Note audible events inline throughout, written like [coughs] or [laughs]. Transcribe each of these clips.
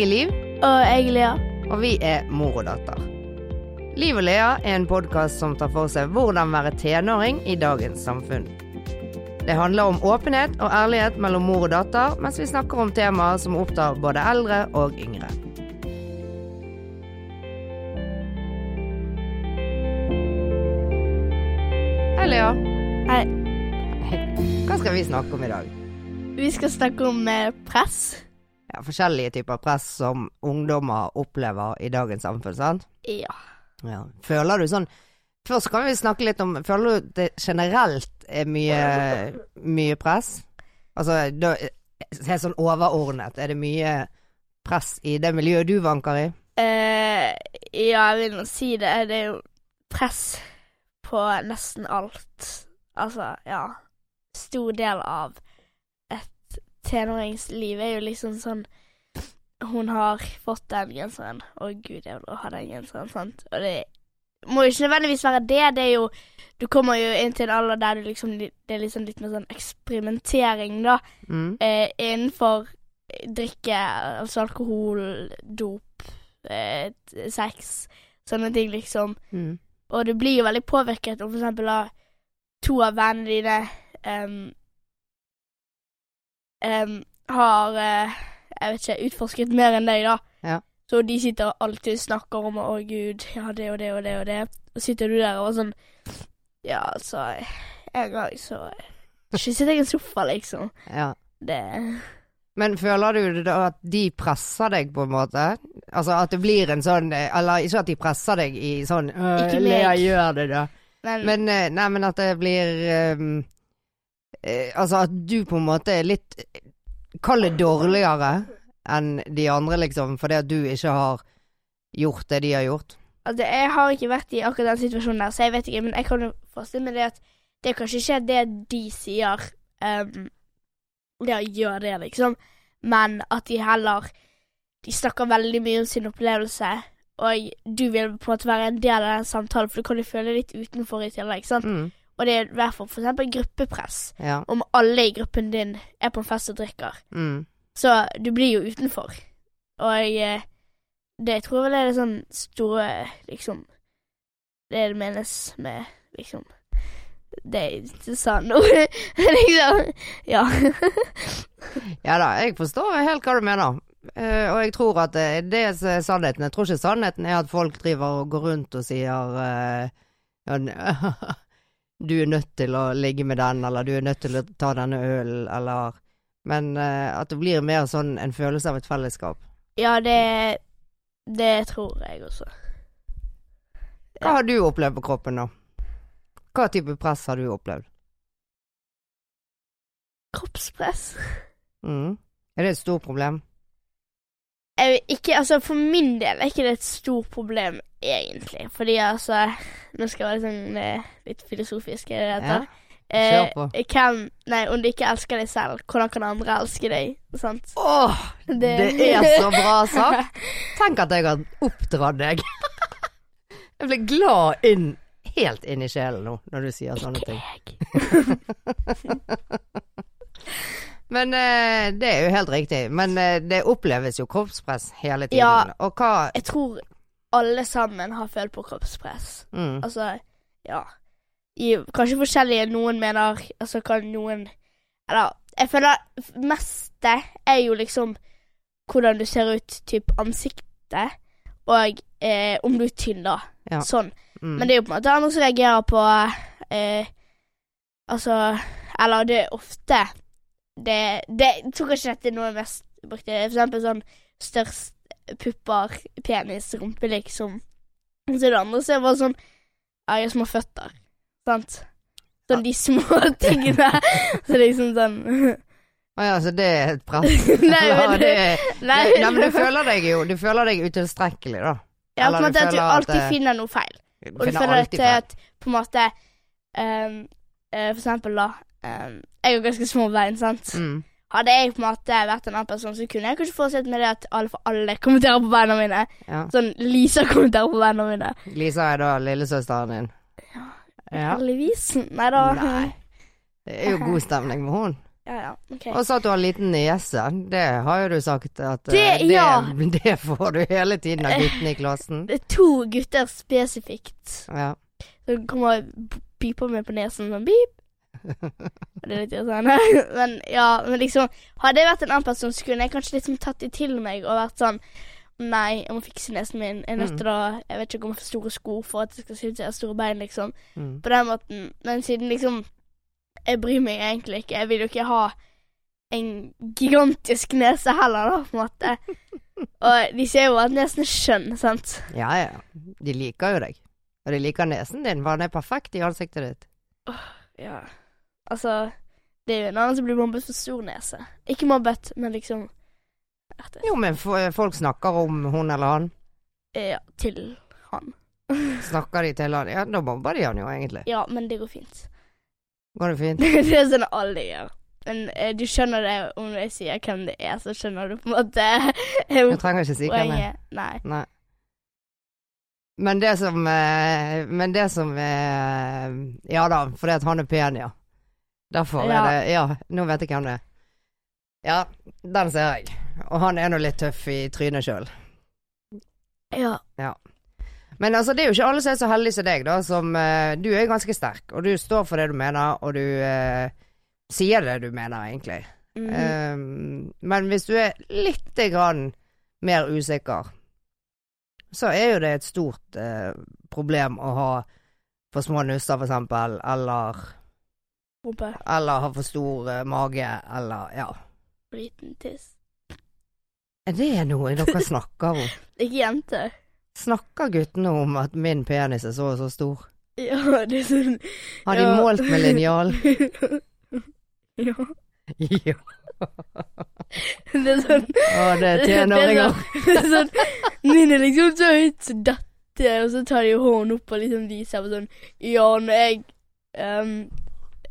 Jeg er Liv, Og jeg er Lea. og vi er mor og datter. Liv og Lea er en podkast som tar for seg hvordan være tenåring i dagens samfunn. Det handler om åpenhet og ærlighet mellom mor og datter, mens vi snakker om temaer som opptar både eldre og yngre. Hei, Lea. Hei. Hva skal vi snakke om i dag? Vi skal snakke om eh, press. Forskjellige typer press som ungdommer opplever i dagens samfunn, sant? Ja. Ja. Føler du sånn Først kan vi snakke litt om Føler du det generelt er mye, mye press? Altså, da, helt sånn overordnet, er det mye press i det miljøet du vanker i? Eh, ja, jeg vil nå si det. Det er jo press på nesten alt. Altså, ja. Stor del av et tenåringsliv er jo liksom sånn Hun har fått den genseren. Å gud, jeg vil ha den genseren, sant. Og det må jo ikke nødvendigvis være det. Det er jo Du kommer jo inn til en alder der du liksom Det er liksom litt mer sånn eksperimentering, da. Mm. eh, innenfor drikke, altså alkohol, dop, eh, sex, sånne ting, liksom. Mm. Og du blir jo veldig påvirket om for eksempel av to av vennene dine em, em, har uh, jeg vet ikke, utforsket mer enn deg, da. Ja. Så de sitter alltid og snakker om 'Å, gud, ja, det og det og det og det'. Og sitter du der og sånn Ja, altså En gang så kysset jeg en sofa, liksom. Ja. Det Men føler du da at de presser deg på en måte? Altså at det blir en sånn Eller ikke at de presser deg i sånn Ikke meg. Lea, gjør det, da. Men, Men, eh, nei, men at det blir ehm, eh, Altså at du på en måte er litt Kall det dårligere enn de andre, liksom, fordi at du ikke har gjort det de har gjort. altså, jeg har ikke vært i akkurat den situasjonen der, så jeg vet ikke. Men jeg kan jo forestille meg det at det er kanskje ikke det de sier um, Ja, gjør det, liksom. Men at de heller De snakker veldig mye om sin opplevelse, og du vil på en måte være en del av den samtalen, for du kan jo føle litt utenfor i tillegg. sant? Mm. Og det er i hvert fall for eksempel gruppepress. Ja. Om alle i gruppen din er på en fest og drikker. Mm. Så du blir jo utenfor. Og jeg, det tror jeg vel er det sånn store liksom Det det menes med liksom Det jeg sa nå. liksom. Ja. [laughs] ja da, jeg forstår helt hva du mener. Uh, og jeg tror at det er det er sannheten. Jeg tror ikke sannheten er at folk driver og går rundt og sier uh, ja, [laughs] Du er nødt til å ligge med den, eller du er nødt til å ta denne ølen, eller Men uh, at det blir mer sånn en følelse av et fellesskap. ja, det Det tror jeg også. Hva har du opplevd på kroppen nå? Hva type press har du opplevd? Kroppspress. Mm. Er det et stort problem? Jeg, ikke, altså For min del er ikke det et stort problem, egentlig. Fordi altså Nå skal jeg være sånn eh, litt filosofisk, er det det heter? Kjør på. Eh, hvem Nei, om du ikke elsker deg selv, hvordan kan andre elske deg? Sant? Åh, det er så bra sagt! Tenk at jeg har oppdratt deg. [laughs] Jeg blir glad inn, helt inn i sjelen nå, når du sier sånne ting. [laughs] Men uh, det er jo helt riktig. Men uh, det oppleves jo kroppspress hele tiden. Ja. Og hva Jeg tror alle sammen har følt på kroppspress. mm, Altså, ja. I, kanskje forskjellige. Noen mener Altså, kan noen Eller jeg føler meste er jo liksom hvordan du ser ut, typ ansiktet, og eh, om du er tynn, da. Ja. Sånn. mm, Men det er jo på en måte andre som reagerer på eh, Altså Eller det er ofte det, det Jeg tror ikke dette er noe mest brukte. For eksempel sånn størst pupper, penis, rumpe, liksom. Så det andre så er bare sånn Ja, jeg har små føtter. Sant? Sånn de små [laughs] tingene. Så liksom sånn Å ja, så det er et press? [laughs] Nei, men det, Nei, nei, men du føler deg jo Du føler deg utilstrekkelig, da. Ja, på en måte at du alltid at alltid finner noe feil. Du Og du føler at, feil. at på en måte um, uh, For eksempel, da. Ehm, jeg har ganske små bein, sant. Mm. Hadde jeg på en måte vært en annen person, så kunne jeg kanskje forestilt meg det at alle for alle kommenterer på beina mine. Ja. Sånn Lisa kommenterer på beina mine. Lisa er da lillesøsteren din. Ja. Heldigvis. Nei da. Nei. Det er jo god stemning med hun. Ja, ja. Okay. Og så at du har liten nese. Det har jo du sagt at eh, Det- det, ja. [laughs] det får du hele tiden av guttene i klassen. Det er to gutter spesifikt Ja. som kommer og piper meg på nesen sånn pip. [laughs] Det er litt irriterende. [laughs] Men ja, men liksom Hadde jeg vært en annen person, så kunne jeg kanskje liksom tatt det til meg og vært sånn Nei, jeg må fikse nesen min. Jeg er nødt Mm. til å Jeg vet ikke om jeg får store sko for at det skal se ut som jeg har store bein, liksom. Mm. På den måten. Men siden liksom Jeg bryr meg egentlig ikke. Jeg vil jo ikke ha en gigantisk nese heller, da, på en måte. [laughs] Og de ser jo at nesen er skjønn, sant. ja ja. De liker jo deg. Og de liker nesen din, for den er perfekt i ansiktet ditt. Ja. Altså Det er jo en annen som blir mobbet for stor nese. Ikke mobbet, men liksom etter. Jo, men folk snakker om hun eller han. Ja, til han. [laughs] Snakker de til han? Ja, da mobber de han jo egentlig. Ja, men det går fint. Går det fint? [laughs] det er sånn alle gjør. Men eh, du skjønner det om jeg sier hvem det er, så skjønner du på en måte [laughs] Du trenger ikke si hvem det er. Nei. Nei. Men det som eh, Men det som eh, Ja da, fordi at han er pen, ja. Derfor Ja. er det Ja, nå vet jeg hvem det er. Ja, den ser jeg. Og han er nå litt tøff i trynet sjøl. Ja. Men altså, det er jo ikke alle som er så heldige som deg, da. Som uh, Du er ganske sterk, og du står for det du mener, og du uh, sier det du mener, egentlig. Mm. Um, men hvis du er lite grann mer usikker, så er jo det et stort uh, problem å ha for små nusser, for eksempel, eller, Rumpe. eller har for stor eh, mage, eller ja. Liten tiss. Er det noe dere snakker om? [laughs] Ikke jenter. Snakker guttene om at min penis er så og så stor? Ja, det er sånn Har de Ja. målt med linjal? [laughs] ja. [laughs] ja. Det er sånn Å, det er tenåringer. Det er sånn Min er liksom så høyt som dette, og så tar de hånden opp og liksom viser på sånn Ja, når jeg um,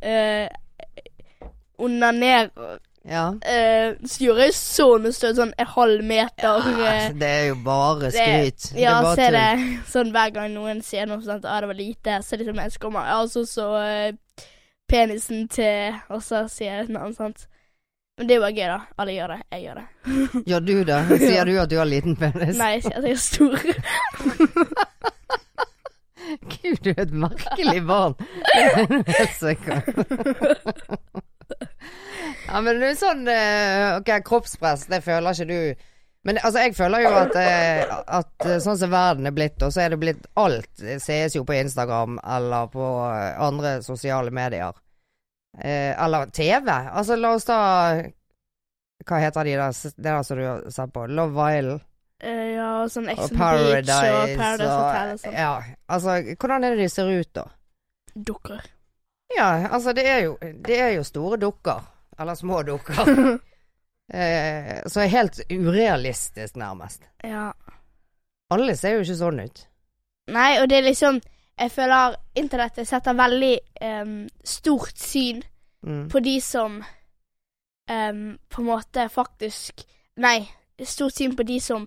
uh, onanerer, Ja. eh, så gjør jeg sånn og sånn en halv meter Ja, Altså, det er jo bare skryt. Det Ja, er bare så det [laughs] sånn hver gang noen sier noe sånt ah, det var lite, så liksom jeg kommer Ja, så så eh, penisen til Og så sier jeg noe sant. Men det er jo bare gøy, da. Alle gjør det. Jeg gjør det. Gjør du det? [laughs] Sier du at du har liten penis? Nei, jeg sier at jeg er stor. [laughs] Gud, du er et merkelig barn. Ja, men det er sånn eh, Ok, kroppspress, det føler ikke du Men altså, jeg føler jo at, eh, at eh, sånn som verden er blitt, og så er det blitt Alt sees jo på Instagram eller på andre sosiale medier. Eller TV. Altså, la oss ta Hva heter de der, det der som du har sett på? Love Island? Eh, ja, sånn Ex Og on the Beach og Paradise Hotel og sånn. Ja, altså, hvordan er det de ser ut, da? Dukker. Ja, altså det er jo, det er jo store dukker. Eller små dukker. [laughs] eh, så helt urealistisk, nærmest. Ja. Alle ser jo ikke sånn ut. Nei, og det er liksom Jeg føler internettet setter veldig um, stort syn Mm. på de som um, på en måte faktisk Nei, stort syn på de som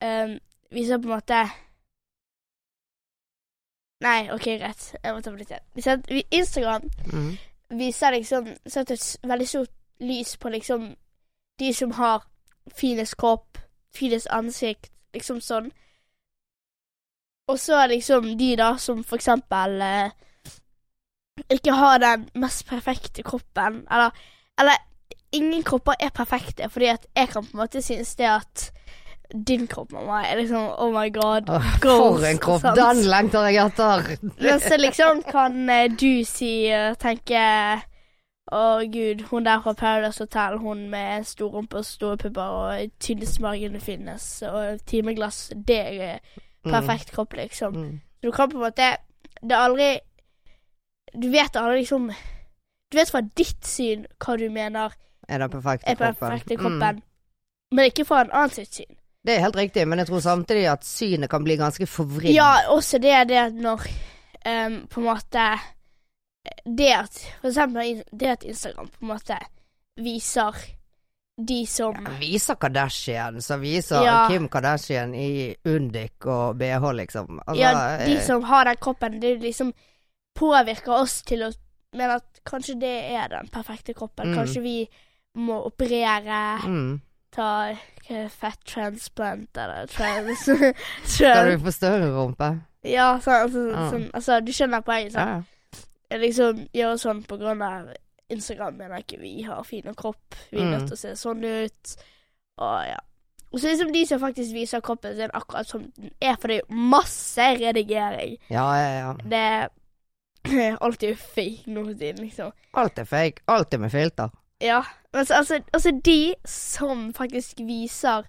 em, viser på en måte Nei, OK, greit. Jeg må ta på litt igjen. Hvis jeg, Instagram Mm. viser liksom Setter et veldig stort lys på liksom de som har finest kropp, finest ansikt, liksom sånn. Og så liksom de da som for eksempel eh, ikke har den mest perfekte kroppen, eller Eller ingen kropper er perfekte, fordi at jeg kan på en måte synes det at din kropp, mamma, er liksom Oh my god. Goals, for en kropp! sant? Den lengter jeg etter! Men så liksom kan eh, du si og tenke Å gud, hun der fra Paradise Hotel, hun med stor rumpe og store pupper og tydeligste magen finnes, og timeglass, det er perfekt kropp, liksom. Mm. Du kan på en måte Det er aldri Du vet aldri liksom Du vet fra ditt syn hva du mener Er den perfekte er kroppen? perfekte Mm. men ikke fra en annen sitt syn. Det er helt riktig, men jeg tror samtidig at synet kan bli ganske forvridd. Ja, også det er det at når um, på en måte Det at For eksempel det at Instagram på en måte viser de som Ja, viser Kardashian, som viser Ja. Kim Kardashian i Undik og BH, liksom. Altså, Ja, de eh, som har den kroppen, det liksom påvirker oss til å mene at kanskje det er den perfekte kroppen. Mm. Kanskje vi må operere, Mm. Ta fett transplant eller trans... [laughs] Skal du få større rumpe? Ja, sånn, altså, ah. sånn, altså du skjønner poenget, sant? Ja. Liksom gjøre sånn på grunn av Instagram mener ikke vi har fin kropp. Vi er Mm. nødt til å se sånn ut. Og ja. Og så liksom de som faktisk viser kroppen sin akkurat som den er, for det er jo masse redigering. ja, ja, ja. Det er [clears throat] alltid fake nå for tiden, liksom. Alt er fake. Alt er med filter. Ja. Men så, altså, altså de som faktisk viser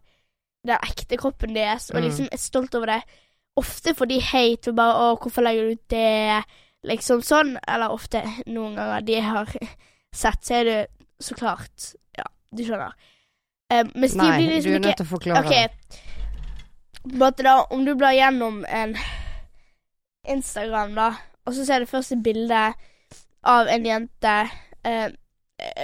den ekte kroppen deres, og Mm. liksom er stolt over det, ofte får de hate og bare 'Å, hvorfor legger du ut det?' Liksom sånn. Eller ofte, noen ganger de har [laughs] sett, så er det så klart Ja, du skjønner. Um, mens de Nei, du liksom er nødt til å forklare. OK. bare da, om du blar gjennom en Instagram, da, og så ser du først et bilde av en jente eh,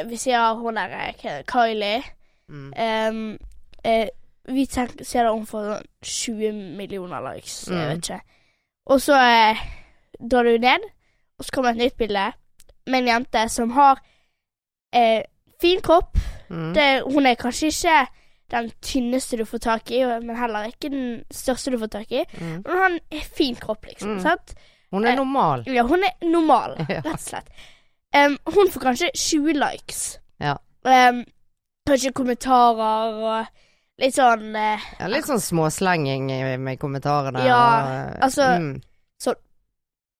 Vi sier hun der eh, er Kylie. Mm. Um, eh, vi tenker, ser det om for sånn 20 millioner likes, jeg Mm. vet ikke. Og så eh, drar du ned, og så kommer et nytt bilde med en jente som har eh, fin kropp. Mm. Det, hun er kanskje ikke den tynneste du får tak i, men heller ikke den største du får tak i. Mm. Men hun har en fin kropp, liksom. Mm. sant? Hun er Eh, normal. Ja, hun er normal, [laughs] rett og slett. Em, hun får kanskje 20 likes. Ja. Um, kanskje kommentarer og litt sånn uh, Ja, litt sånn småslenging med kommentarene. Ja, og, altså- mm.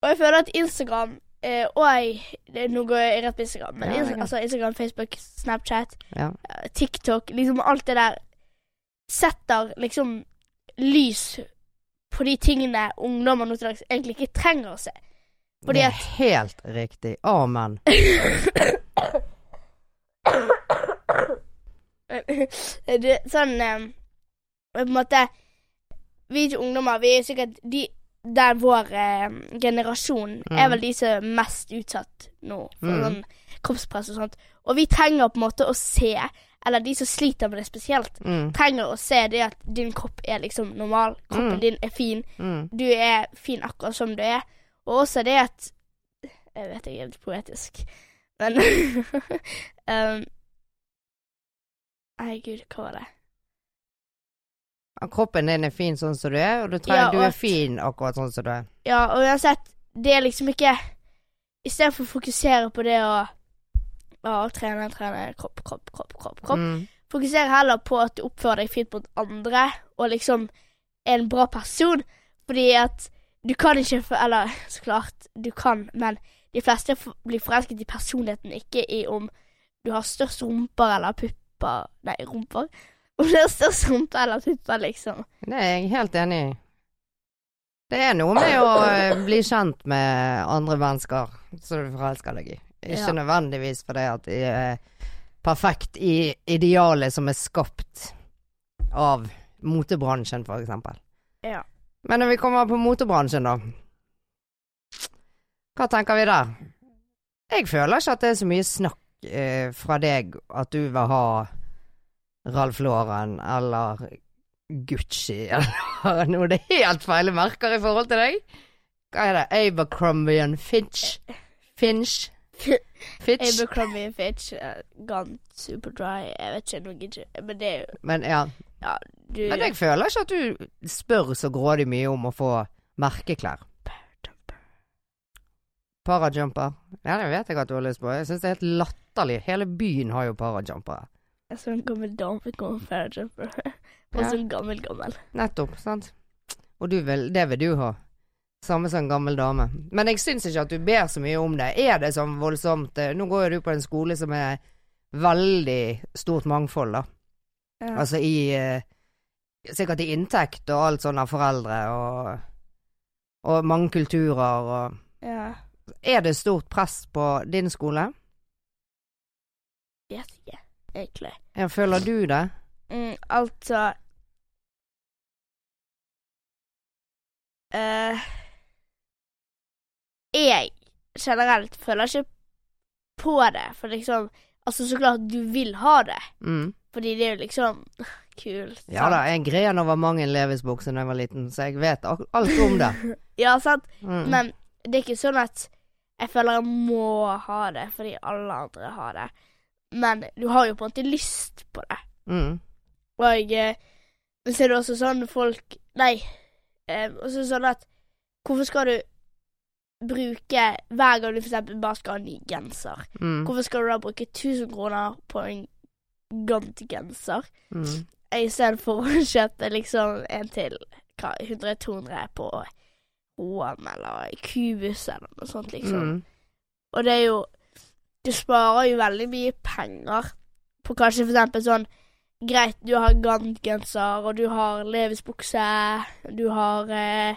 Og jeg føler at Instagram uh, og det- Nå går jeg rett på Instagram, men Ja, Insta- altså Instagram, Facebook, Snapchat, Ja. TikTok Liksom alt det der setter liksom lys på de tingene ungdommer nå til dags egentlig ikke trenger å se. Fordi det er at helt riktig. Amen. [coughs] det, Sånn eh, På en måte Vi til ungdommer, vi er sikkert de der vår eh, generasjon Mm. er vel de som er mest utsatt nå for Mm. sånn kroppspress og sånt. Og vi trenger på en måte å se, eller de som sliter med det spesielt, Mm. trenger å se det at din kropp er liksom normal. Kroppen Mm. din er fin. Mm. Du er fin akkurat som du er. Og også det at Jeg vet jeg er litt poetisk, men [laughs] um, Nei, gud, hva var det? Kroppen din er fin sånn som du er, og du, trenger, Ja, du er at- fin akkurat sånn som du er. Ja, og uansett, det er liksom ikke Istedenfor å fokusere på det å å, trene, trene, kropp, kropp, kropp, kropp, kropp. Mm. Fokuser heller på at du oppfører deg fint mot andre, og liksom er en bra person. Fordi at du kan ikke Eller så klart, du kan, men de fleste blir forelsket i personligheten, ikke i om du har størst rumper eller pupper Nei, rumper. [laughs] Om du har størst rumpe eller pupper, liksom. Det er jeg helt enig i. Det er noe med å eh, bli kjent med andre mennesker som du forelsker deg i. Ikke Ja. nødvendigvis fordi at de er perfekt i idealet som er skapt av motebransjen, for eksempel. Ja. Men når vi kommer på motorbransjen, da. Hva tenker vi der? Jeg føler ikke at det er så mye snakk eh, fra deg at du vil ha Ralf Lauren eller Gucci [laughs] eller noe. Det er helt feile merker i forhold til deg. Hva er det? Abercrombie Finch? Finch? Fitch? [laughs] Abercrombie Fitch, uh, Gone Superdry Jeg vet ikke, noe ikke Men det er jo Men ja. Ja, du Men jeg føler ikke at du spør så grådig mye om å få merkeklær. Parajumper. Ja, det vet jeg at du har lyst på. Jeg syns det er helt latterlig. Hele byen har jo parajumpere. Jeg så en gammel dame gå med Farajumper. [laughs] Og Ja. sånn gammel, gammel. Nettopp, sant. Og du vil, det vil du ha. Samme som en gammel dame. Men jeg syns ikke at du ber så mye om det. Er det sånn voldsomt eh, Nå går jo du på en skole som er veldig stort mangfold, da. Ja. Altså i eh, Sikkert i inntekt og alt sånn av foreldre og Og mange kulturer og ja. Er det stort press på din skole? Vet ikke, egentlig. Ja, føler du det? Mm, altså eh, Jeg generelt føler ikke på det, for liksom Altså, så klart du vil ha det, Mm. fordi det er jo liksom [laughs] kult. Ja da, jeg gren over mange Levis-bukser da jeg var liten, så jeg vet alt om det. [laughs] Ja, sant. Mm. Men det er ikke sånn at Jeg føler jeg må ha det fordi alle andre har det. Men du har jo på en måte lyst på det. Mm. Og eh, så er det også sånn folk Nei. Eh, og så det sånn at Hvorfor skal du bruke Hver gang du eksempel bare skal ha en ny genser, Mm. hvorfor skal du da bruke 1000 kroner på en Gant-genser Mm. istedenfor å [laughs] kjøpe liksom en til 100-200 på HM eller Cubus eller noe sånt, liksom. Mm. Og det er jo Du sparer jo veldig mye penger på kanskje for eksempel sånn Greit, du har Gant-genser, og du har Levis bukse, du har eh,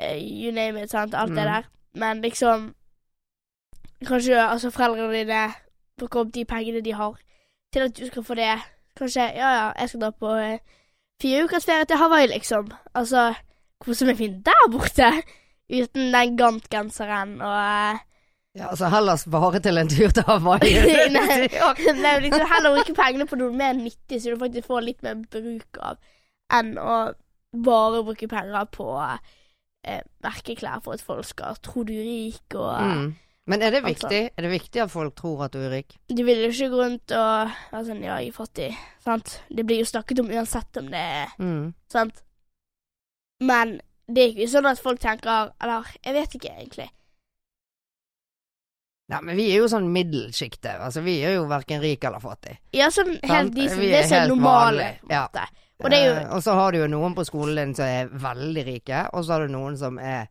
You name it, sant, alt det Mm. der. Men liksom Kanskje altså foreldrene dine bruker opp de pengene de har, til at du skal få det. Kanskje Ja, ja, jeg skal dra på eh, fire ukers ferie til Hawaii, liksom. Altså, kose meg fint der borte. Uten den Gant-genseren og eh, Ja, altså heller spare til en tur til Hawaii. [laughs] [laughs] Nei. Nei, liksom heller bruke pengene på noe mer nyttig, så du faktisk får litt mer bruk av, enn å bare bruke penger på eh, merkeklær for at folk skal tro du er rik, og Mm. Men er det viktig? Er det viktig at folk tror at du er rik? du vil jo ikke gå rundt og være sånn ja, jeg er fattig, sant. Det blir jo snakket om uansett om det er Mm. sant. Men det er ikke sånn at folk tenker Eller, jeg vet ikke egentlig. Nei, men vi er jo sånn middelsjiktet. Altså, vi er jo verken rik eller fattig. Ja, sånn helt de som Det er er helt normale, en ja. Og det jo Eh, og så har du jo noen på skolen din som er veldig rike, og så har du noen som er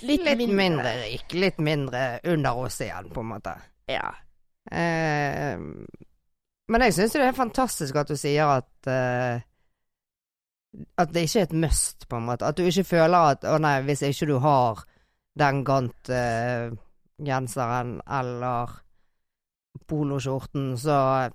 litt, litt mindre, mindre. rik. Litt mindre under oss igjen, på en måte. Ja. Eh, men jeg syns jo det er fantastisk at du sier at eh, At det ikke er et must, på en måte. At du ikke føler at å nei, hvis ikke du har den Gant-genseren eller poloskjorten, så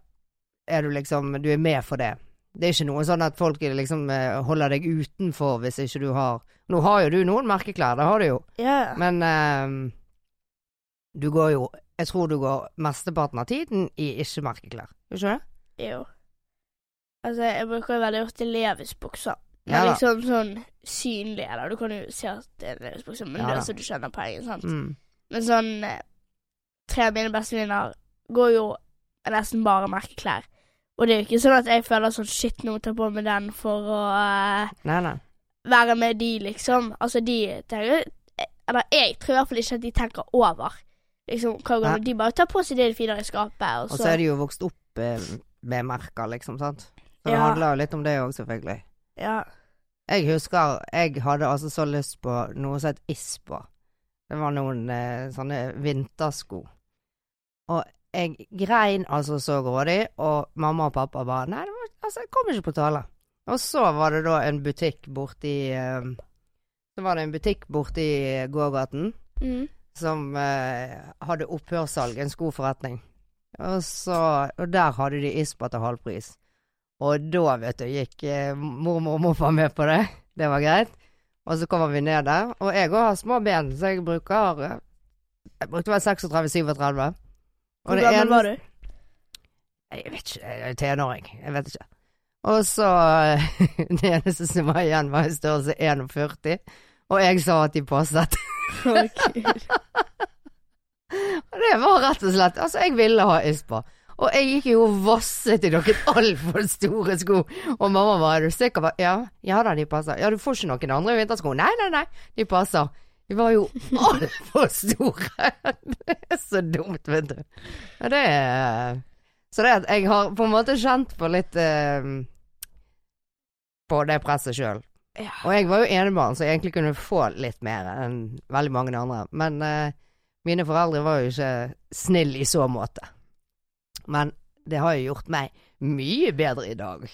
er du liksom Du er med for det. Det er ikke noe sånn at folk liksom eh, holder deg utenfor hvis ikke du har Nå har jo du noen merkeklær, det har du jo. ja. Men ehm, du går jo Jeg tror du går mesteparten av tiden i ikke-merkeklær. Gjør ikke det? Jo. Altså, jeg bruker veldig ofte Levis-bukser. Men Ja da. liksom sånn synlig, eller du kan jo se at det er Levis-bukser, men Ja det er så du skjønner poenget, sant. Mm. Men sånn eh, Tre av mine bestevenninner går jo nesten bare merkeklær. Og det er jo ikke sånn at jeg føler sånn shit, nå må jeg ta på meg den for å eh, Nei, nei. være med de, liksom. Altså, de tenker Eller jeg tror i hvert fall ikke at de tenker over. Liksom, hva går Nei. De bare tar på seg det de finner i skapet, og Og så så er de jo vokst opp eh, med merker, liksom, sant. Så det Ja. handler jo litt om det òg, selvfølgelig. Ja. Jeg husker jeg hadde altså så lyst på noe som het Ispa. Det var noen eh, sånne vintersko. Og jeg grein altså så grådig, og mamma og pappa bare Nei, det var, altså, jeg kom ikke på tale. Og så var det da en butikk borti eh, Så var det en butikk borti gågaten Mm. som eh, hadde opphørssalg, en skoforretning. Og, så, og der hadde de Ispa til halvpris. Og da, vet du, gikk eh, mormor og morfar med på det. Det var greit. Og så kommer vi ned der. Og jeg òg har små ben, så jeg bruker eh, Jeg brukte vel 36-37. Hvor gammel var du? Jeg vet ikke, jeg er tenåring. Jeg vet ikke. Og så [laughs] Det eneste som var igjen, var i størrelse 41. Og jeg sa at de passet. Gud. [laughs] Og det var rett og slett Altså, jeg ville ha Ispa. Og jeg gikk jo og vasset i noen [laughs] altfor store sko. Og mamma var er du sikker på Ja, ja da, de passer. Ja, du får ikke noen andre vintersko. Nei, nei, nei, de passer. De var jo altfor store. Det er så dumt, vet du. Ja, det er Så det at jeg har på en måte kjent på litt eh, På det presset sjøl. Ja. Og jeg var jo enebarn, så jeg egentlig kunne få litt mer enn veldig mange andre. Men eh, mine foreldre var jo ikke snille i så måte. Men det har jo gjort meg mye bedre i dag.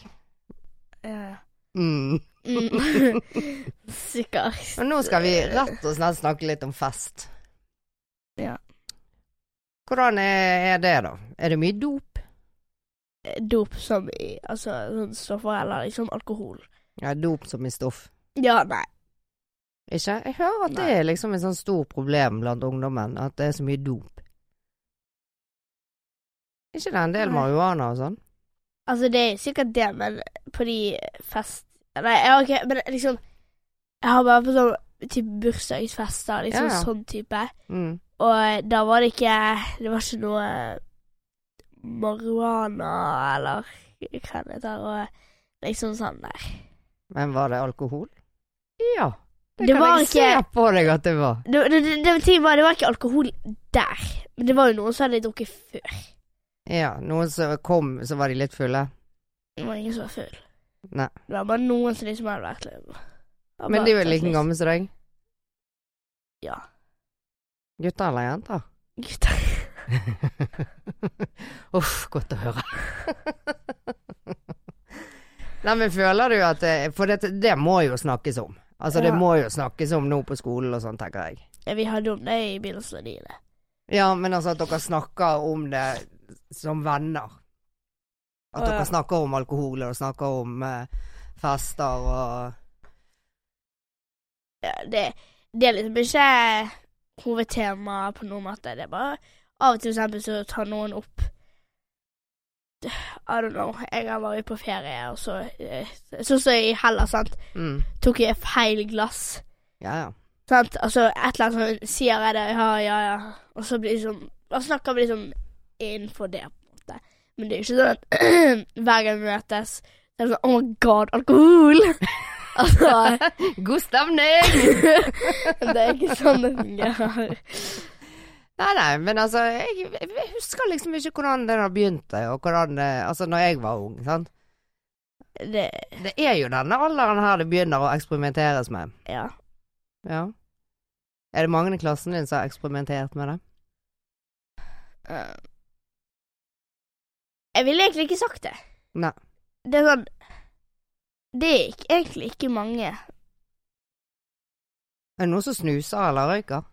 Ja. Mm. Mm. [laughs] Sikkert. Og nå skal vi rett og slett snakke litt om fest. Ja. Hvordan er, er det, da? Er det mye dop? Dop som i altså sånn stoffer eller liksom alkohol. Ja, dop som i stoff. Ja, nei. Ikke? Jeg hører at det er liksom et sånn stort problem blant ungdommen, at det er så mye dop. Ikke det en del marihuana og sånn? Altså, det er sikkert det, men på de fest... Nei, ok, men liksom Jeg har bare på sånn type bursdagsfester, liksom Ja, ja. sånn type. Mm. Og da var det ikke Det var ikke noe marihuana eller hva det heter, og liksom sånn der. Men var det alkohol? Ja. Det, Det kan var jeg ikke- se på deg at det var. Det, det, det, var, det var ikke alkohol der, men det var jo noen som hadde drukket før. Ja, noen som kom, så var de litt fulle. Det var ingen som var full. Nei. Det var bare noen som liksom hadde vært litt Men de er jo like gamle som deg. Ja. Gutter eller jenter? Gutter. [laughs] Uff, godt å høre. [laughs] Nei, men føler du at For det, det må jo snakkes om. Altså, det må jo snakkes om nå på skolen og sånn, tenker jeg. Ja, Vi hadde om det i begynnelsen av livet. Ja, men altså at dere snakker om det som venner. At dere snakker om alkohol og snakker om eh, fester og Ja, det, det er liksom ikke hovedtema på noen måte. Det er bare av og til for eksempel så tar noen opp I don't know. gang var vi på ferie, og så eh, Sånn som i Hellas, sant. mm. Tok jeg feil glass. Ja, ja. Sant? Altså et eller annet sånn sier jeg det, ja, ja, ja. Og så blir det liksom Da snakker vi liksom innenfor det, en. Men det er ikke sånn at [clears throat] hver gang vi møtes, så er det sånn Oh my god, alkohol! [laughs] altså [laughs] God stemning! [laughs] Det er ikke sånn det fungerer. nei, nei, men altså jeg, jeg husker liksom ikke hvordan det har begynt, og hvordan det Altså, når jeg var ung, sant. Det Det er jo denne alderen her det begynner å eksperimenteres med. Ja. Ja. Er det mange i klassen din som har eksperimentert med det? eh, jeg ville egentlig ikke sagt det. Nei. Det er sånn Det er ikke, egentlig ikke mange. Er det noen som snuser eller røyker?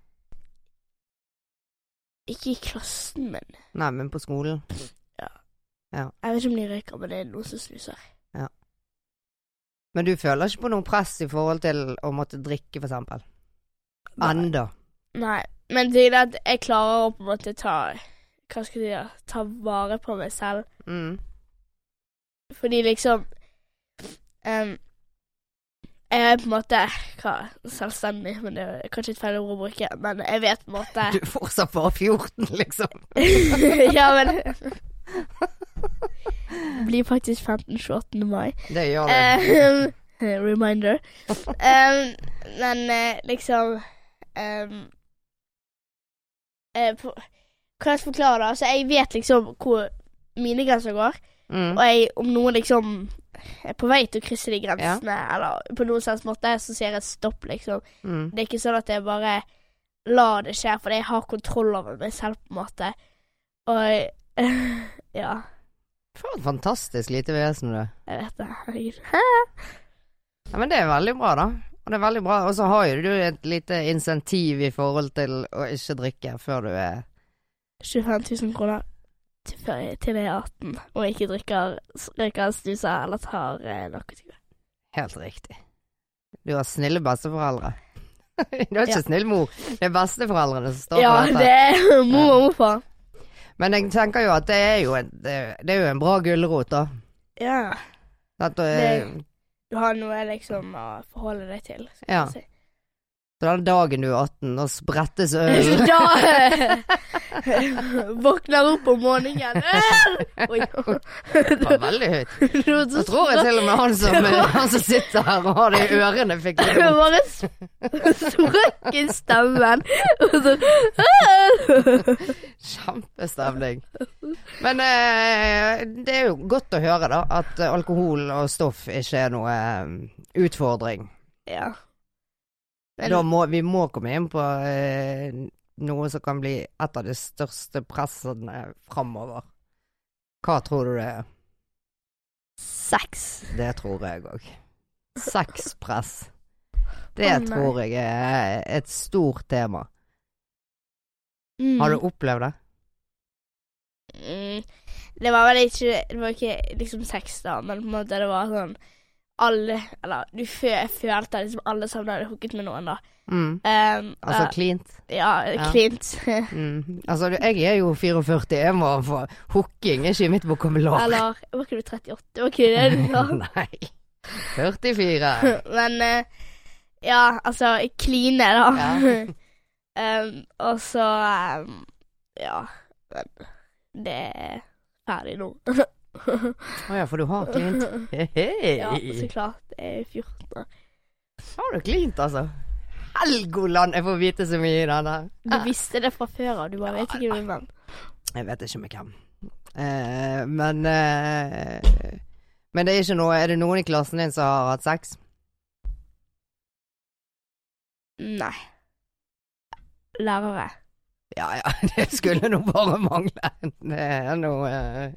Ikke i klassen min. Nei, men på skolen. Ja. Jeg vet ikke om de røyker, men det er noen som snuser. Ja. Men du føler ikke på noe press i forhold til å måtte drikke, for eksempel? Enda. Nei. Men det er at jeg klarer å på en måte ta Hva skal jeg si Ta vare på meg selv. Mm. Fordi liksom um, Jeg er på en måte hva, selvstendig, men det er kanskje et feil ord å bruke. Men jeg vet på en måte Du er fortsatt bare 14, liksom. [laughs] Ja, men Blir faktisk 15 28. mai. Det gjør det. Um, [laughs] reminder. Um, men eh, liksom um, jeg, på, Kan jeg forklare det? Altså, jeg vet liksom hvor mine grenser går. Mm. Og jeg, om noen liksom er på vei til å krysse de grensene, eller på noen slags måte, så sier jeg stopp, liksom. Mm. Det er ikke sånn at jeg bare lar det skje, fordi jeg har kontroll over meg selv, på en måte. Og [laughs] ja, For et fantastisk lite vesen du er. jeg vet det. Herregud. [laughs] Ja, men det er veldig bra, da. Og det er veldig bra. Og så har jo du et lite insentiv i forhold til å ikke drikke før du er 25 000 kroner til, til jeg er 18, og ikke drikker, røyker, snuser eller tar eh, narkotika. helt riktig. Du har snille besteforeldre. [laughs] Du har ikke Ja. snill mor. Det er besteforeldrene som står Ja, for det er [laughs] mor og morfar. Men jeg tenker jo at det er jo en, det, det er jo en bra gulrot, da. Ja. At, eh, Det- Du har noe liksom å forholde deg til. skal Ja. si. Så den dagen du er 18, og sprettes [laughs] øl. Da [laughs] våkner opp om morgenen. [laughs] Oi. Det var veldig høyt. Da tror jeg til og med han som, han som sitter her og har det i ørene, fikk det vondt. bare s- sprakk i stemmen. Kjempestemning. Men eh, det er jo godt å høre, da, at alkohol og stoff ikke er noe eh, utfordring. Ja. Da må vi må komme inn på eh, noe som kan bli et av de største pressene framover. Hva tror du det er? Sex. Det tror jeg òg. Sexpress. Det oh, tror jeg er et stort tema. Mm. Har du opplevd det? Mm. Det var vel ikke Det var ikke liksom sex, da, men på en måte det var sånn Alle Eller du følte liksom alle sammen hadde hooket med noen, da. Mm. Um, Altså cleant? Ja, Ja. klint. [laughs] Mm. Altså, jeg er jo 44, jeg må få Hooking er ikke mitt vokabular. Eller Var ikke du 38? Var ikke det du sa? [laughs] Nei. 44. [laughs] Men uh, Ja, altså Kline, da. Ja. Um, og så um, Ja. Men det er ferdig nå. Å ja, for du har klint. [laughs] Hey. ja, så klart. Det er 14 år. Har du klint, altså? Helgoland, jeg får vite så mye i denne. Du visste det fra før av, du bare vet ikke hvem. Jeg vet ikke med hvem. Eh, men eh, Men det er ikke noe Er det noen i klassen din som har hatt sex? Nei. Lærere. Ja ja, [laughs] det skulle nå bare mangle. Det er noe eh,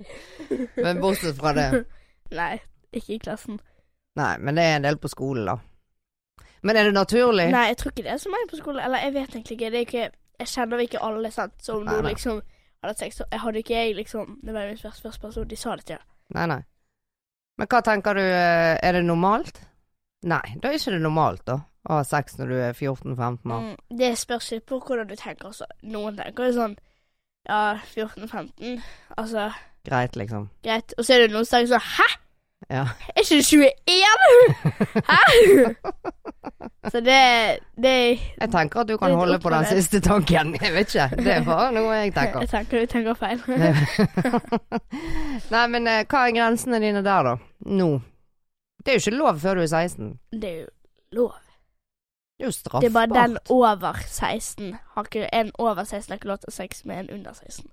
Men bortsett fra det. [laughs] Nei, ikke i klassen. Nei, men det er en del på skolen, da. Men er det naturlig? Nei, jeg tror ikke det er så mange på skolen. Eller jeg vet egentlig ikke. Det ikke Jeg kjenner ikke alle, sant. Så om noen liksom hadde sex, så hadde ikke jeg liksom Det var min første, første person de sa det til. Nei, nei. Men hva tenker du, eh, er det normalt? Nei, da er ikke det normalt, da. Å ha sex når du er 14-15 år. Mm, det spørs litt på hvordan du tenker også. Noen tenker jo sånn Ja, 14-15, altså Greit, liksom. Greit. Og så er det noen som tenker sånn Hæ? Ja. Er ikke du 21? [laughs] Hæ? så det Det Jeg tenker at du kan holde på den siste tanken. Jeg vet ikke. Det er bare noe jeg tenker. [laughs] Jeg tenker du tenker feil. [laughs] Nei, men eh, hva er grensene dine der, da? Nå? Det er jo ikke lov før du er 16. det er jo lov. Det er jo straffbart. Det er bare den over 16. Har ikke, en over 16 har ikke lov til å ha sex med en under 16.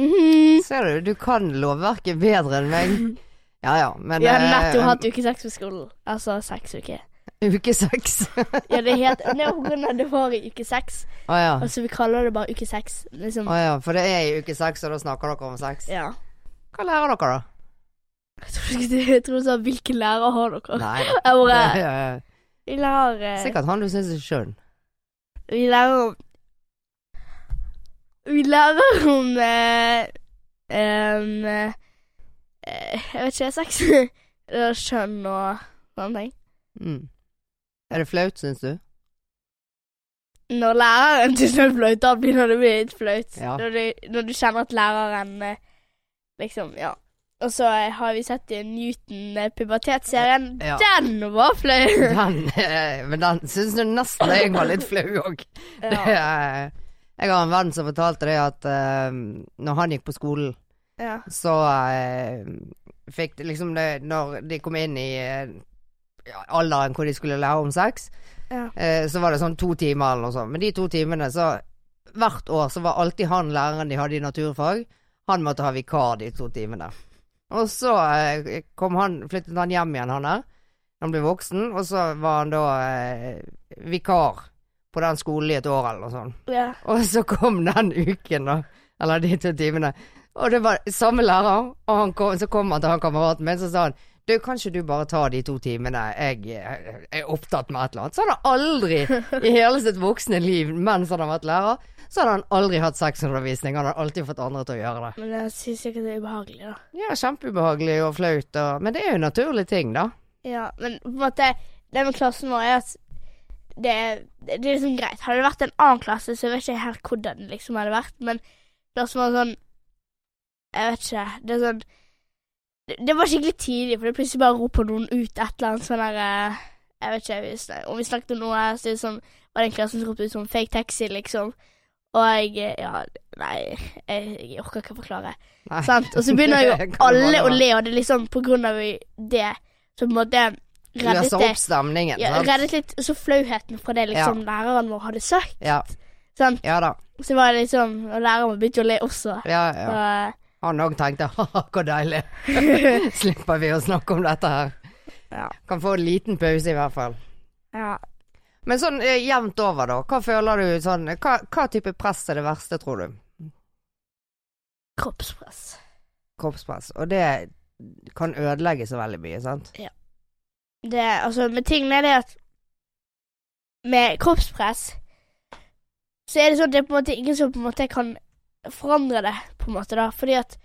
Mhm. Ser du, du kan lovverket bedre enn meg. [laughs] Ja ja, men Vi har eh, nettopp hatt uke seks på skolen. Altså seks [laughs] uker. Uke seks. Ja, det er er på grunn av det var i uke seks. Å ja. Altså, vi kaller det bare uke seks. Liksom. Å ja, for det er i uke seks, og da snakker dere om sex. Ja. Hva lærer dere, da? Jeg tror, du sa 'hvilke lærere har dere'? Nei Jeg bare. [laughs] Vi lærer eh, Sikkert han du syns er skjønn. Vi lærer om Vi lærer om eh, um, eh, Jeg vet ikke, sex. [laughs] Eller Kjønn og sånne ting. Mm. Er det flaut, syns du? Når læreren syns det er flaut, da begynner det å bli litt flaut. Ja. Når, du, når du kjenner at læreren eh, liksom Ja. Og så har vi sett i Newton eh. Ja. Den var flau! [laughs] Den, eh, men den syns du nesten jeg var litt flau òg. [laughs] ja. Jeg har en venn som fortalte det at uh, når han gikk på skolen, ja. så uh, fikk det liksom det Når de kom inn i uh, alderen hvor de skulle lære om sex, ja. uh, så var det sånn to timer eller noe sånt. Men de to timene, så Hvert år så var alltid han læreren de hadde i naturfag, han måtte ha vikar de to timene. Og så eh, kom han, flyttet han hjem igjen, han der. Han ble voksen, og så var han da eh, vikar på den skolen i et år eller noe sånt. ja. Og så kom den uken, da. Eller de to timene. Og det var samme lærer. Og han kom, så kom han til han kameraten min, så sa han du, kan ikke du bare ta de to timene, jeg jeg er opptatt med et eller annet. Så han har aldri i hele sitt voksne liv mens han har vært lærer, så hadde han aldri hatt sexundervisning. Han hadde alltid fått andre til å gjøre det. Men jeg syns ikke det er ubehagelig, da. Ja, kjempeubehagelig og flaut, og, men det er jo en naturlig ting, da. Ja, men på en måte Det med klassen vår er at det, det, det er liksom greit. Hadde det vært en annen klasse, så jeg vet ikke helt hvordan det liksom hadde vært, men klassen er sånn Jeg vet ikke. Det er sånn Det, det var skikkelig tidlig, for det plutselig bare roper noen ut et eller annet sånn der eh, Jeg vet ikke hvis, om vi snakket om noe, så er det sånn var det en klasse som ropte ut sånn fake taxi, liksom. Og jeg Ja, nei, jeg, jeg orker ikke å forklare. Sant? Og så [laughs] begynner jo alle å le, og det er liksom på grunn av det så på en måte reddet Løser opp stemningen, ja, reddet litt så flauheten fra det liksom læreren vår hadde sagt. Ja. Sant? ja da. Så var det liksom Og læreren vår begynte å le også. Ja, ja. Så, Han òg tenkte [laughs] ha-ha, hvor deilig. [laughs] Slipper vi å snakke om dette her. ja. Kan få en liten pause i hvert fall. ja. Men sånn eh, jevnt over, da. Hva føler du sånn hva, hva type press er det verste, tror du? Kroppspress. Kroppspress. Og det kan ødelegge så veldig mye, sant? Ja. Det Altså, med tingene er det at Med kroppspress så er det sånn at det er på en måte ingen som på en måte kan forandre det, på en måte, da. Fordi at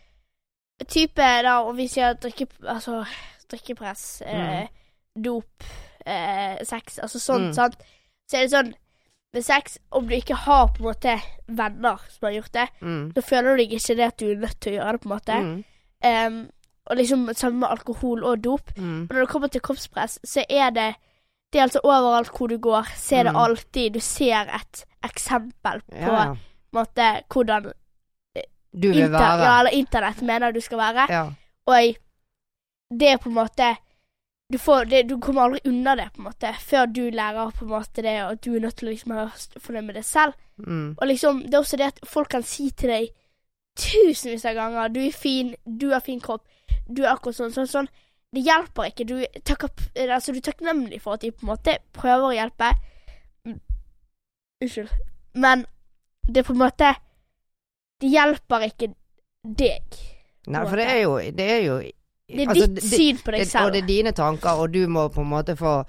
type da, om vi sier drikke, altså, drikkepress, eh, dop, eh, sex, altså sånn, Mm. sant, så er det sånn med sex, om du ikke har på en måte venner som har gjort det, Mm. så føler du deg ikke det at du er nødt til å gjøre det, på en måte. Mm. Um, og liksom samme med alkohol og dop. Mm. Og når det kommer til kroppspress, så er det Det er altså overalt hvor du går, så er det Mm. alltid Du ser et eksempel på Ja, måte hvordan du vil være. ja, eller internett mener du skal være. Ja. Og det er på en måte du, får, det, du kommer aldri unna det, på en måte, før du lærer på en måte det, og du er nødt til å liksom være fornøyd med det selv. Mm. Og liksom, det er også det at folk kan si til deg tusenvis av ganger 'Du er fin, du har fin kropp, du er akkurat sånn, sånn, sånn'. Det hjelper ikke. Du, takker, altså, du er takknemlig for at de på en måte prøver å hjelpe. Unnskyld. Men det er på en måte Det hjelper ikke deg. Nei, for det er jo Det er jo Det er altså, ditt syn på deg det, selv. Og det er dine tanker, og du må på en måte få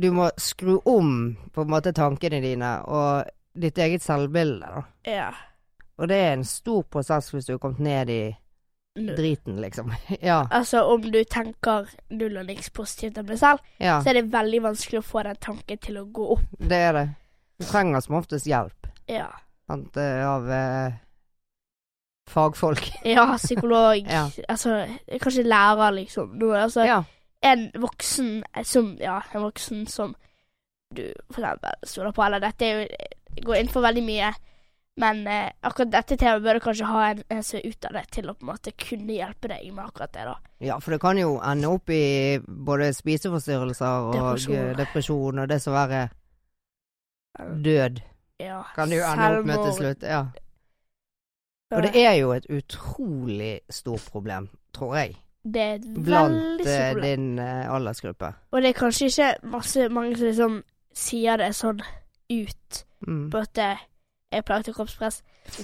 Du må skru om på en måte tankene dine og ditt eget selvbilde, da. Ja. Og det er en stor prosess hvis du har kommet ned i driten, liksom. [laughs] ja. Altså, om du tenker null og niks positivt om deg selv, ja. så er det veldig vanskelig å få den tanken til å gå opp. Det er det. Du trenger som oftest hjelp Ja. sant, eh, av eh, fagfolk. [laughs] Ja, psykolog. Ja. Altså, kanskje lærer, liksom. Noe, altså, Ja. en voksen som Ja, en voksen som du for eksempel stoler på, eller dette jo går inn for veldig mye. Men eh, akkurat dette temaet bør du kanskje ha en, en som er utdannet til å på en måte kunne hjelpe deg med akkurat det, da. ja, for det kan jo ende opp i både spiseforstyrrelser og Depresjon. depresjon, depresjon og det som verre død. Ja. Kan det jo ende opp med til slutt. Ja. Og det er jo et utrolig stort problem, tror jeg, Det er et blant veldig eh, stort problem. din eh, aldersgruppe. Og det er kanskje ikke masse mange som liksom sier det sånn ut Mm. på at det er plaget av kroppspress,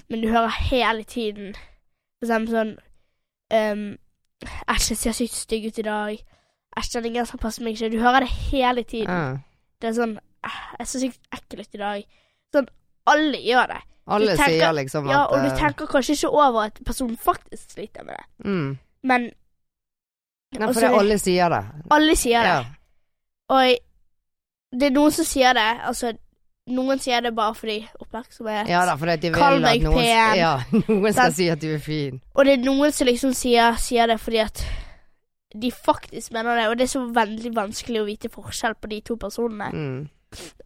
men du hører hele tiden for eksempel sånn um, Æsj, jeg ser sykt stygg ut i dag. Æsj, den genseren passer meg ikke. Du hører det hele tiden. Ja. Det er sånn «Æh, Jeg ser sykt ekkel ut i dag. Sånn Alle gjør det. Alle tenker- sier liksom at Ja, og du eh, tenker kanskje ikke over at personen faktisk sliter med det, mm. men Nei, for det, er alle sier det. alle sier det. Ja. Og det er noen som sier det, altså Noen sier det bare fordi oppmerksomhet. ja da, for de vil Kall meg at noen, pen. ja, [laughs] noen skal Sant? si at du er fin. Og det er noen som liksom sier, sier det fordi at de faktisk mener det, og det er så veldig vanskelig å vite forskjell på de to personene. Mm.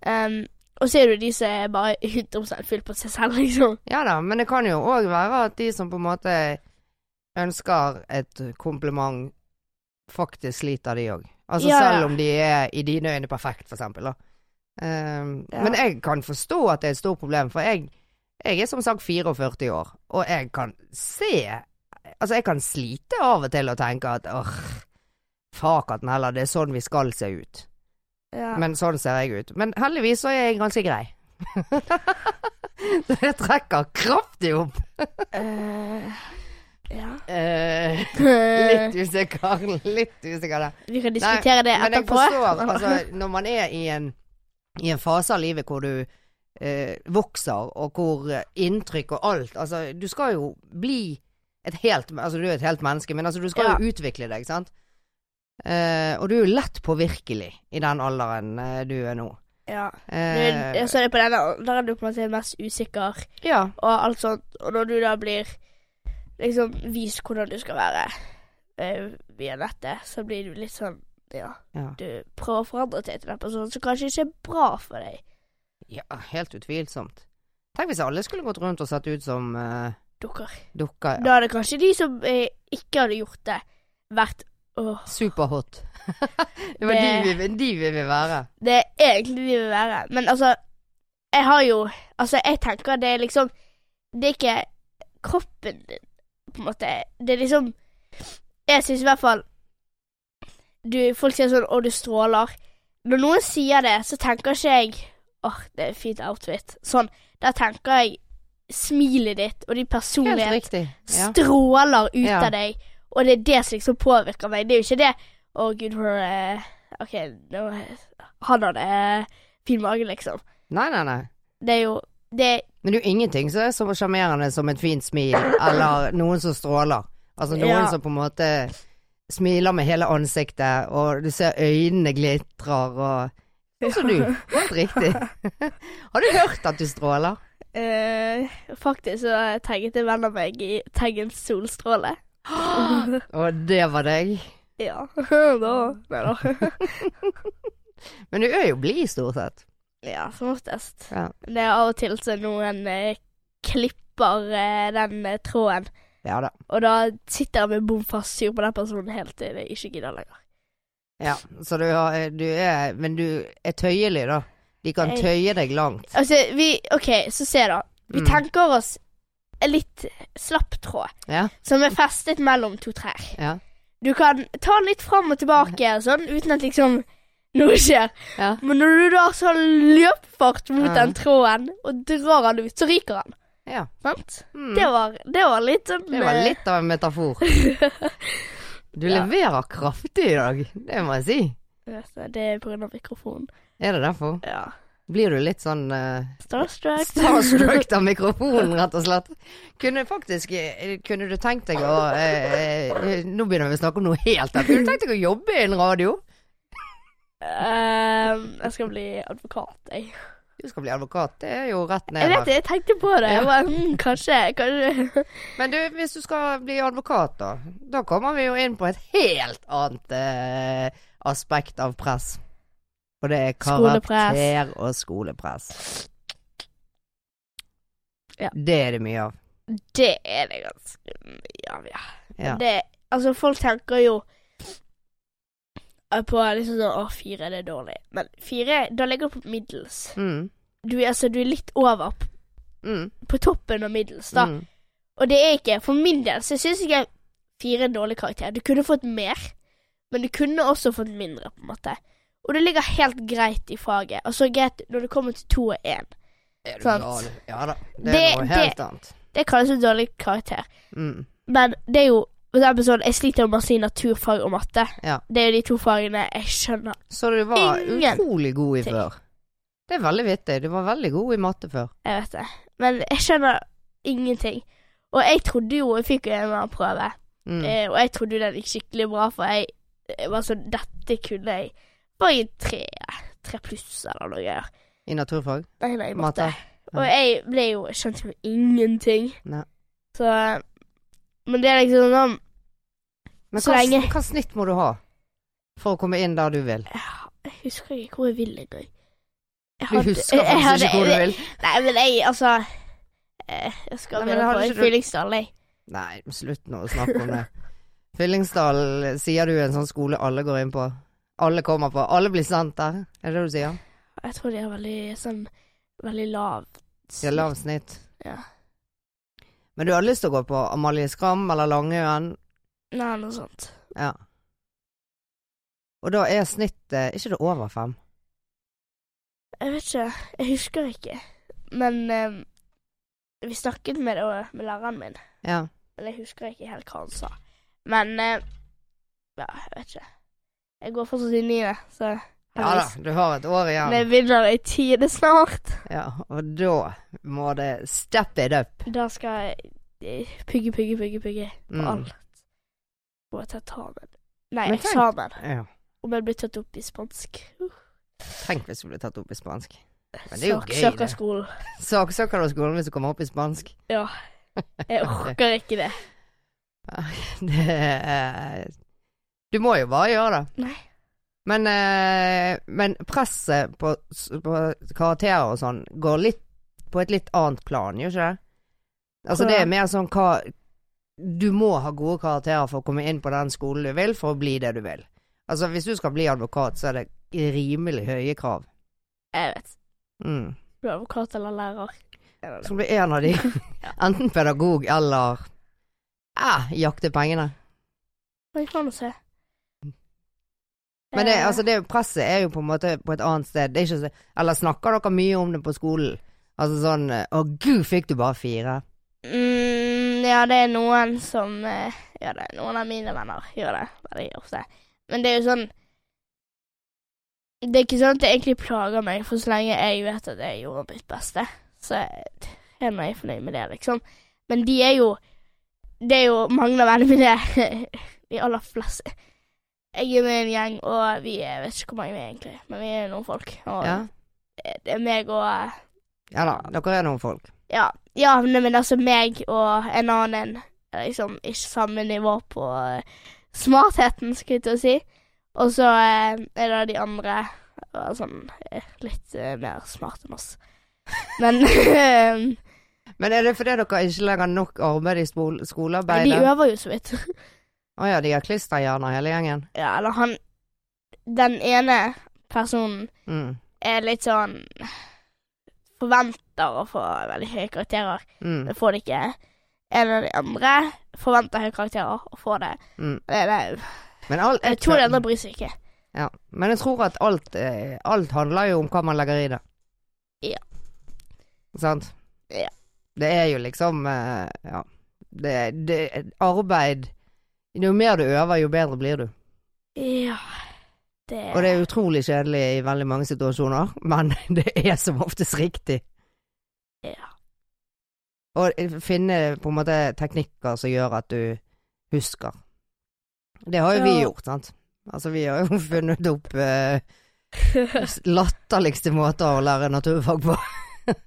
Um, og så er det jo de som er bare 100 fylt på seg selv, liksom. Ja da, men det kan jo òg være at de som på en måte ønsker et kompliment, faktisk sliter de òg. Altså Ja, selv om de er i dine øyne perfekt, for eksempel. Da. Um, Ja. Men jeg kan forstå at det er et stort problem, for jeg, jeg er som sagt 44 år, og jeg kan se Altså, jeg kan slite av og til og tenke at åh, fakaten heller, det er sånn vi skal se ut. Ja. Men sånn ser jeg ut. Men heldigvis så er jeg ganske grei. Så [laughs] jeg trekker kraftig opp. uh, ja. Eh, Eh, litt usikker. Litt usikker der. vi kan diskutere det Men jeg etterpå. forstår, altså, når man er i en, i en fase av livet hvor du uh, vokser, og hvor inntrykk og alt Altså, du skal jo bli et helt Altså, du er et helt menneske, men altså, du skal Ja. jo utvikle deg, sant? Eh, og du er jo lett påvirkelig i den alderen eh, du er nå. ja. Eh, Du, så er det på denne alderen du på en måte er mest usikker ja. og alt sånt, og når du da blir liksom vist hvordan du skal være eh, via nettet, så blir du litt sånn ja, ja. du prøver å forandre deg til den personen som kanskje ikke er bra for deg. Ja, helt utvilsomt. Tenk hvis alle skulle gått rundt og sett ut som uh, Dukker. dukker. Da hadde kanskje de som eh, ikke hadde gjort det, vært åh, Superhot. [laughs] det var Det- de, vi, de vi vil være. Det er egentlig de vi vil være. Men altså, jeg har jo Altså, jeg tenker det er liksom Det er ikke kroppen din, på en måte. Det er liksom Jeg syns i hvert fall du, Folk sier sånn 'Å, du stråler'. Når noen sier det, så tenker ikke jeg 'Åh, det er fint outfit'. Sånn. Da tenker jeg smilet ditt og din personlighet stråler ut Ja. av deg, og det er det som liksom påvirker meg. Det er jo ikke det 'Å, gud, for uh, OK, nå, han hadde uh, fin mage', liksom. Nei, nei, nei. Det er jo Det Men det er jo ingenting som er så sjarmerende som et fint smil, eller noen som stråler. Altså noen Ja. som på en måte smiler med hele ansiktet, og du ser øynene glitrer og Sånn som du. Helt riktig. [laughs] Har du hørt at du stråler? eh, Faktisk så tegnet en venn av meg i taggen solstråle. [gasps] Og det var deg. ja. da Nei da. Men du er jo blid, stort sett. Ja, som oftest. Ja. Det er av og til så noen eh, klipper eh, den eh, tråden, Ja da. og da sitter jeg med bom fast sur på den personen helt til jeg ikke gidder lenger. Ja, så du, har, du er Men du er tøyelig, da. De kan Jeg- tøye deg langt. Altså, vi OK, så se, da. Vi Mm. tenker oss litt slapp tråd Ja. som er festet mellom to trær. Ja. Du kan ta den litt fram og tilbake sånn, uten at liksom noe skjer. Ja. Men når du da så løpfart mot den tråden og drar den ut, så ryker den. ja. Sant? Mm. Det, var, det var litt sånn Det var eh, litt av en metafor. [laughs] Du leverer kraftig i dag, det må jeg si. Det er av mikrofonen. Er det derfor? Ja. Blir du litt sånn uh, Starstruck. starstruck [laughs] av mikrofonen, rett og slett? Kunne faktisk eh, Kunne du tenkt deg å uh, uh, Nå begynner vi å snakke om noe helt annet. Kunne du tenkt deg å jobbe i en radio? Ehm, jeg skal bli advokat, jeg. Du skal bli advokat, det er jo rett Jeg ned vet det, jeg tenkte på det. Jeg bare, mm, kanskje, kanskje [laughs] Men du, hvis du skal bli advokat, da. Da kommer vi jo inn på et helt annet aspekt av press. Og det er Skolepress. karakter og skolepress. Ja. Det er det mye av. Det er det ganske mye av, ja. Ja. Det, altså, folk tenker jo på liksom sånn Å, fire, det er dårlig. Men fire, da ligger du på middels. Mm. Du, altså, du er litt over p- Mm. på toppen av middels, da. Mm. Og det er ikke For min del så syns ikke fire er en dårlig karakter. Du kunne fått mer, men du kunne også fått mindre, på en måte. Og det ligger helt greit i faget. Altså greit når det kommer til to og én. Er du Sant. gal? Ja da. Det er noe noe det- helt annet. Det kalles en dårlig karakter. Mm. Men det er jo for eksempel sånn Jeg sliter med masse i naturfag og matte. Ja. Det er jo de to fagene jeg skjønner. Så du var Ingen utrolig god i ting. før. Det er veldig vittig. Du var veldig god i matte før. Jeg vet det. Men jeg skjønner ingenting. Og jeg trodde jo Jeg fikk jo en annen prøve, Mm. eh, og jeg trodde jo den gikk skikkelig bra, for jeg, jeg var sånn Dette kunne jeg. Bare jeg tre, tre pluss eller noe. greier. I naturfag? Nei, nei, matte. Matte? Og jeg ble jo kjent skjønte jo ingenting. Nei. Så Men det er liksom sånn Men Så hva, lenge- hva snitt må du ha for å komme inn der du vil? Jeg husker ikke hvor jeg vil engang. Du husker [laughs] faktisk ikke hvor du vil? Nei, men jeg, altså eh, Jeg skal begynne på Fyllingsdalen, jeg. Nei, slutt nå å snakke om det. Fyllingsdal, sier du en sånn skole alle går inn på? Alle kommer på? Alle blir sendt der? Er det det du sier? Jeg tror de har veldig sånn Veldig lav De har lav snitt. Ja. Men du har lyst til å gå på Amalie Skram eller Langøen? Nei, noe sånt. Ja. Og da er snittet ikke det over fem? Jeg vet ikke. Jeg husker ikke. Men eh, vi snakket med, det, med læreren min. Ja. Men jeg husker ikke helt hva han sa. Men eh, Ja, jeg vet ikke. Jeg går fortsatt i niende, så Ja da, du har et år igjen. Jeg begynner i tiende snart. Ja, og da må det step it up. Da skal jeg pugge, pugge, pugge, pugge på Mm. alt. Og ta eksamen. Nei, Men tenk- eksamen. Ja. Om jeg blir tatt opp i spansk. Tenk hvis du blir tatt opp i spansk. Men det er jo Søk- gøy, det. skolen. Saksøker du skolen hvis du kommer opp i spansk? Ja. Jeg orker ikke det. [laughs] Det er Du må jo bare gjøre det. Nei. Men, eh, men presset på, på karakterer og sånn går litt på et litt annet plan, gjør ikke det? Altså det er mer sånn hva Du må ha gode karakterer for å komme inn på den skolen du vil, for å bli det du vil. Altså hvis du skal bli advokat, så er det rimelig høye krav. Jeg vet. Mm. Du er advokat eller lærer. Så skal bli en av de. [laughs] [laughs] Enten pedagog eller ah, jakte pengene. Vi kan jo se. Men det, Eh, altså det presset er jo på en måte på et annet sted. Er så, eller snakker dere mye om det på skolen? Altså sånn Å gud, fikk du bare fire? mm, Ja, det er noen som eh, gjør det. Noen av mine venner gjør det veldig ofte. Men det er jo sånn Det er ikke sånn at det egentlig plager meg, for så lenge jeg vet at jeg gjorde mitt beste, så er nå jeg fornøyd med det, liksom. Men de er jo Det er jo mange av vennene mine De aller fleste Jeg er med i en gjeng, og vi er Jeg vet ikke hvor mange vi er egentlig, men vi er noen folk. Og Ja. det er meg og eh, ja da, dere er noen folk. ja, ja, nei, men altså meg og en annen er liksom ikke samme nivå på eh, smartheten, skulle jeg til å si. Og så eh, er det de andre være sånn eh, litt eh, mer smarte enn oss. Men [laughs] eh, Men er det fordi dere ikke legger nok arbeid i spol- de øver jo så vidt. [laughs] Å ja, de har klisterhjerner hele gjengen? Ja, eller han Den ene personen Mm. er litt sånn Forventer å få veldig høye karakterer. Mm. Det får de ikke. En av de andre forventer høye karakterer og får det. Mm. det, det Men, alt, jeg tror de andre bryr seg ikke. ja. Men jeg tror at alt, eh, alt handler jo om hva man legger i det. Ja. Sant? Ja. Det er jo liksom eh, Ja. Det, det Arbeid Jo mer du øver, jo bedre blir du. Ja Det Og det er utrolig kjedelig i veldig mange situasjoner, men [laughs] det er som oftest riktig. Ja. Og finne på en måte teknikker som gjør at du husker. Det har jo vi gjort, sant. Altså vi har jo [laughs] funnet opp eh, [laughs] latterligste måter å lære naturfag på.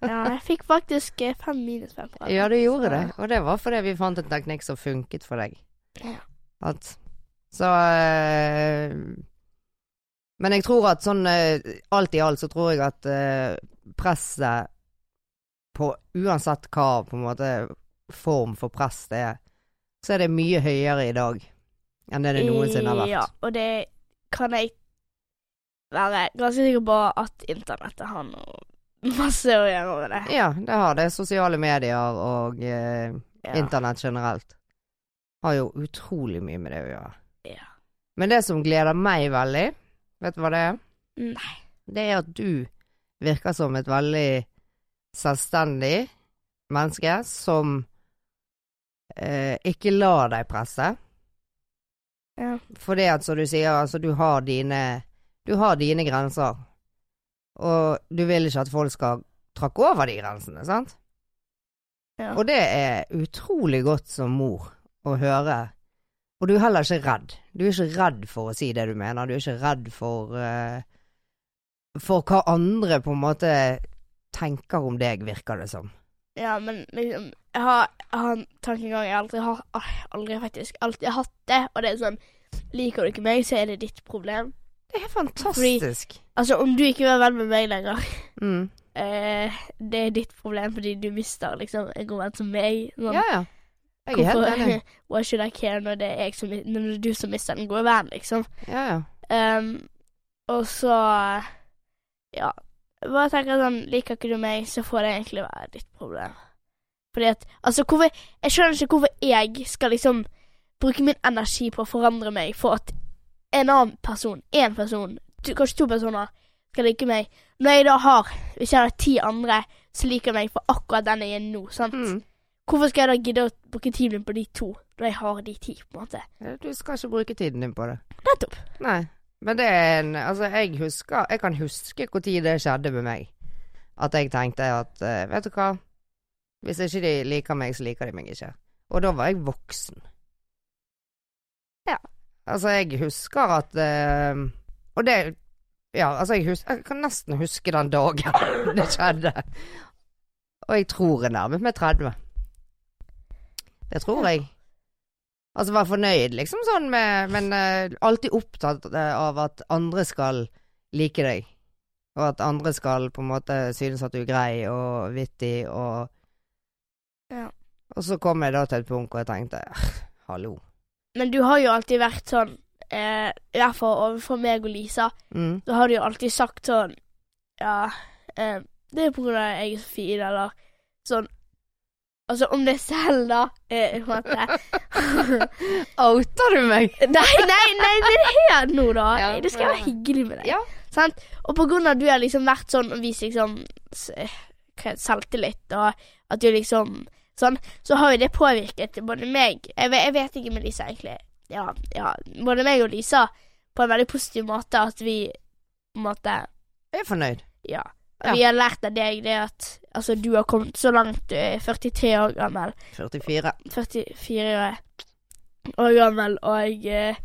ja, jeg fikk faktisk eh, fem minus fem. Ja, du gjorde så- det. Og det var fordi vi fant en teknikk som funket for deg. Ja. Sant? Så eh, Men jeg tror at sånn eh, alt i alt så tror jeg at eh, presset på uansett hva på en måte form for press det er, så er det mye høyere i dag enn det det noensinne har vært. Ja, og det kan jeg være ganske sikker på at internettet har noe masse å gjøre med det. Ja, det har det. Sosiale medier og eh, Ja. internett generelt har jo utrolig mye med det å gjøre. Ja. Men det som gleder meg veldig, vet du hva det er? Nei. Det er at du virker som et veldig selvstendig menneske som eh, ikke lar deg presse. Ja. For det at, som du sier, altså du har dine Du har dine grenser. Og du vil ikke at folk skal trakke over de grensene, sant? Ja. Og det er utrolig godt som mor å høre. Og du er heller ikke redd. Du er ikke redd for å si det du mener. Du er ikke redd for uh, For hva andre på en måte tenker om deg, virker det som. ja, men liksom Jeg har, jeg har en tankegang jeg aldri har Aldri faktisk alltid hatt det, og det er sånn Liker du ikke meg, så er det ditt problem. Det er fantastisk. Altså, om du ikke vil være venn med meg lenger, Mm. eh, det er ditt problem fordi du mister liksom en god venn som meg. Sånn, Ja, ja. Jeg er helt enig. [laughs] Why should I care når det er, som, når det er du som mister den gode vennen, liksom. Ja, ja. Um, og så Ja. Bare tenker sånn Liker ikke du meg, så får det egentlig være ditt problem. Fordi at Altså, hvorfor Jeg skjønner ikke hvorfor jeg skal liksom bruke min energi på å forandre meg for at en annen person, én person, to, kanskje to personer, skal like meg, når jeg da har Hvis jeg har ti andre som liker meg for akkurat den jeg er nå, sant. Mm. Hvorfor skal jeg da gidde å bruke tiden min på de to, når jeg har de ti, på en måte? Du skal ikke bruke tiden din på det. Nettopp. Nei. Men det er en Altså, jeg husker Jeg kan huske når det skjedde med meg. At jeg tenkte at uh, Vet du hva? Hvis ikke de liker meg, så liker de meg ikke. Og da var jeg voksen. Ja. Altså, jeg husker at uh, Og det Ja, altså, jeg, husker, jeg kan nesten huske den dagen [laughs] det skjedde. Og jeg tror jeg nærmet meg 30. Det tror jeg. Altså være fornøyd, liksom sånn med Men uh, alltid opptatt eh, av at andre skal like deg. Og at andre skal på en måte synes at du er grei og vittig og Ja. Og så kom jeg da til et punkt hvor jeg tenkte hallo. Men du har jo alltid vært sånn, eh, i hvert fall overfor meg og Lisa, Mm. så har du jo alltid sagt sånn Ja, eh, det er på grunn av at jeg er så fin, eller sånn Altså om det er selv, da, eh. [laughs] Outer du meg? nei, nei, nei, det er her nå, da. Ja, det skal være hyggelig med deg. Ja. Sant? Og på grunn av at du har liksom vært sånn og vist liksom heter selvtillit, og at du liksom sånn, så har jo det påvirket både meg Jeg vet, jeg vet ikke med Lisa, egentlig. Ja, ja, både meg og Lisa på en veldig positiv måte at vi på en måte Jeg er fornøyd. Ja. Ja. Vi har lært av deg det at altså, du har kommet så langt, du er 43 år gammel. 44. 44 år gammel, og eh,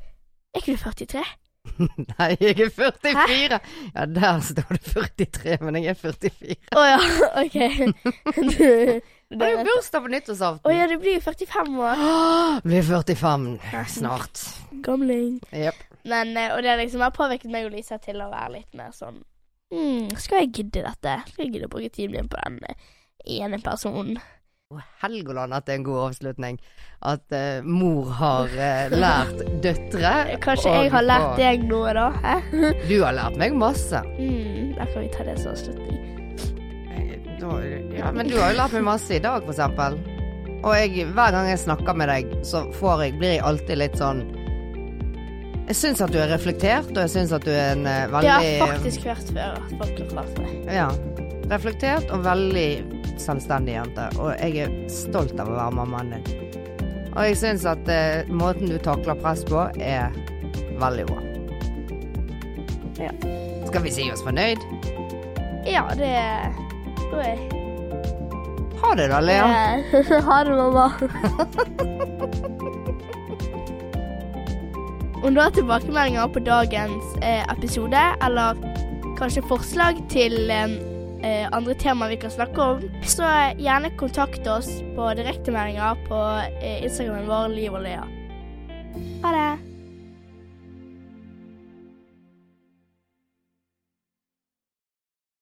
Er ikke du 43? [laughs] Nei, jeg er 44. Ja, der står det 43, men jeg er 44. Å ja, [laughs] OK. du, Jeg har jo bursdag på nyttårsaften. Å ja, du blir jo 45 år. Blir 45 snart. Gamling. Yep. Men, eh, og det liksom har påvirket meg og Lisa til å være litt mer sånn mm, Skal jeg gidde dette? Skal jeg gidde å bruke tiden min på den ene personen? Å, Helgoland, at det er en god avslutning. At uh, mor har uh, lært døtre Kanskje og jeg har lært og... deg noe, da? Hæ? Du har lært meg masse. Mm, da kan vi ta det som avslutning. Eh, Ja, men du har jo lært meg masse i dag, for eksempel. Og jeg, hver gang jeg snakker med deg, så får jeg, blir jeg alltid litt sånn Jeg syns at du er reflektert, og jeg syns at du er en veldig Det har faktisk vært før at folk har klart det. Ja. Reflektert og veldig selvstendig jente. Og jeg er stolt av å være mammaen din. Og jeg syns at eh, måten du takler press på, er veldig bra. Ja. Skal vi si oss fornøyd? Ja, det tror jeg. Ha det da, Lea. Ja, [laughs] Ha det, mamma. [laughs] Om du har tilbakemeldinger på dagens eh, episode, eller kanskje forslag til eh, andre temaer vi kan snakke om, så gjerne kontakt oss på direktemeldinger på eh, Instagramen vår Liv og Lea. Ha det.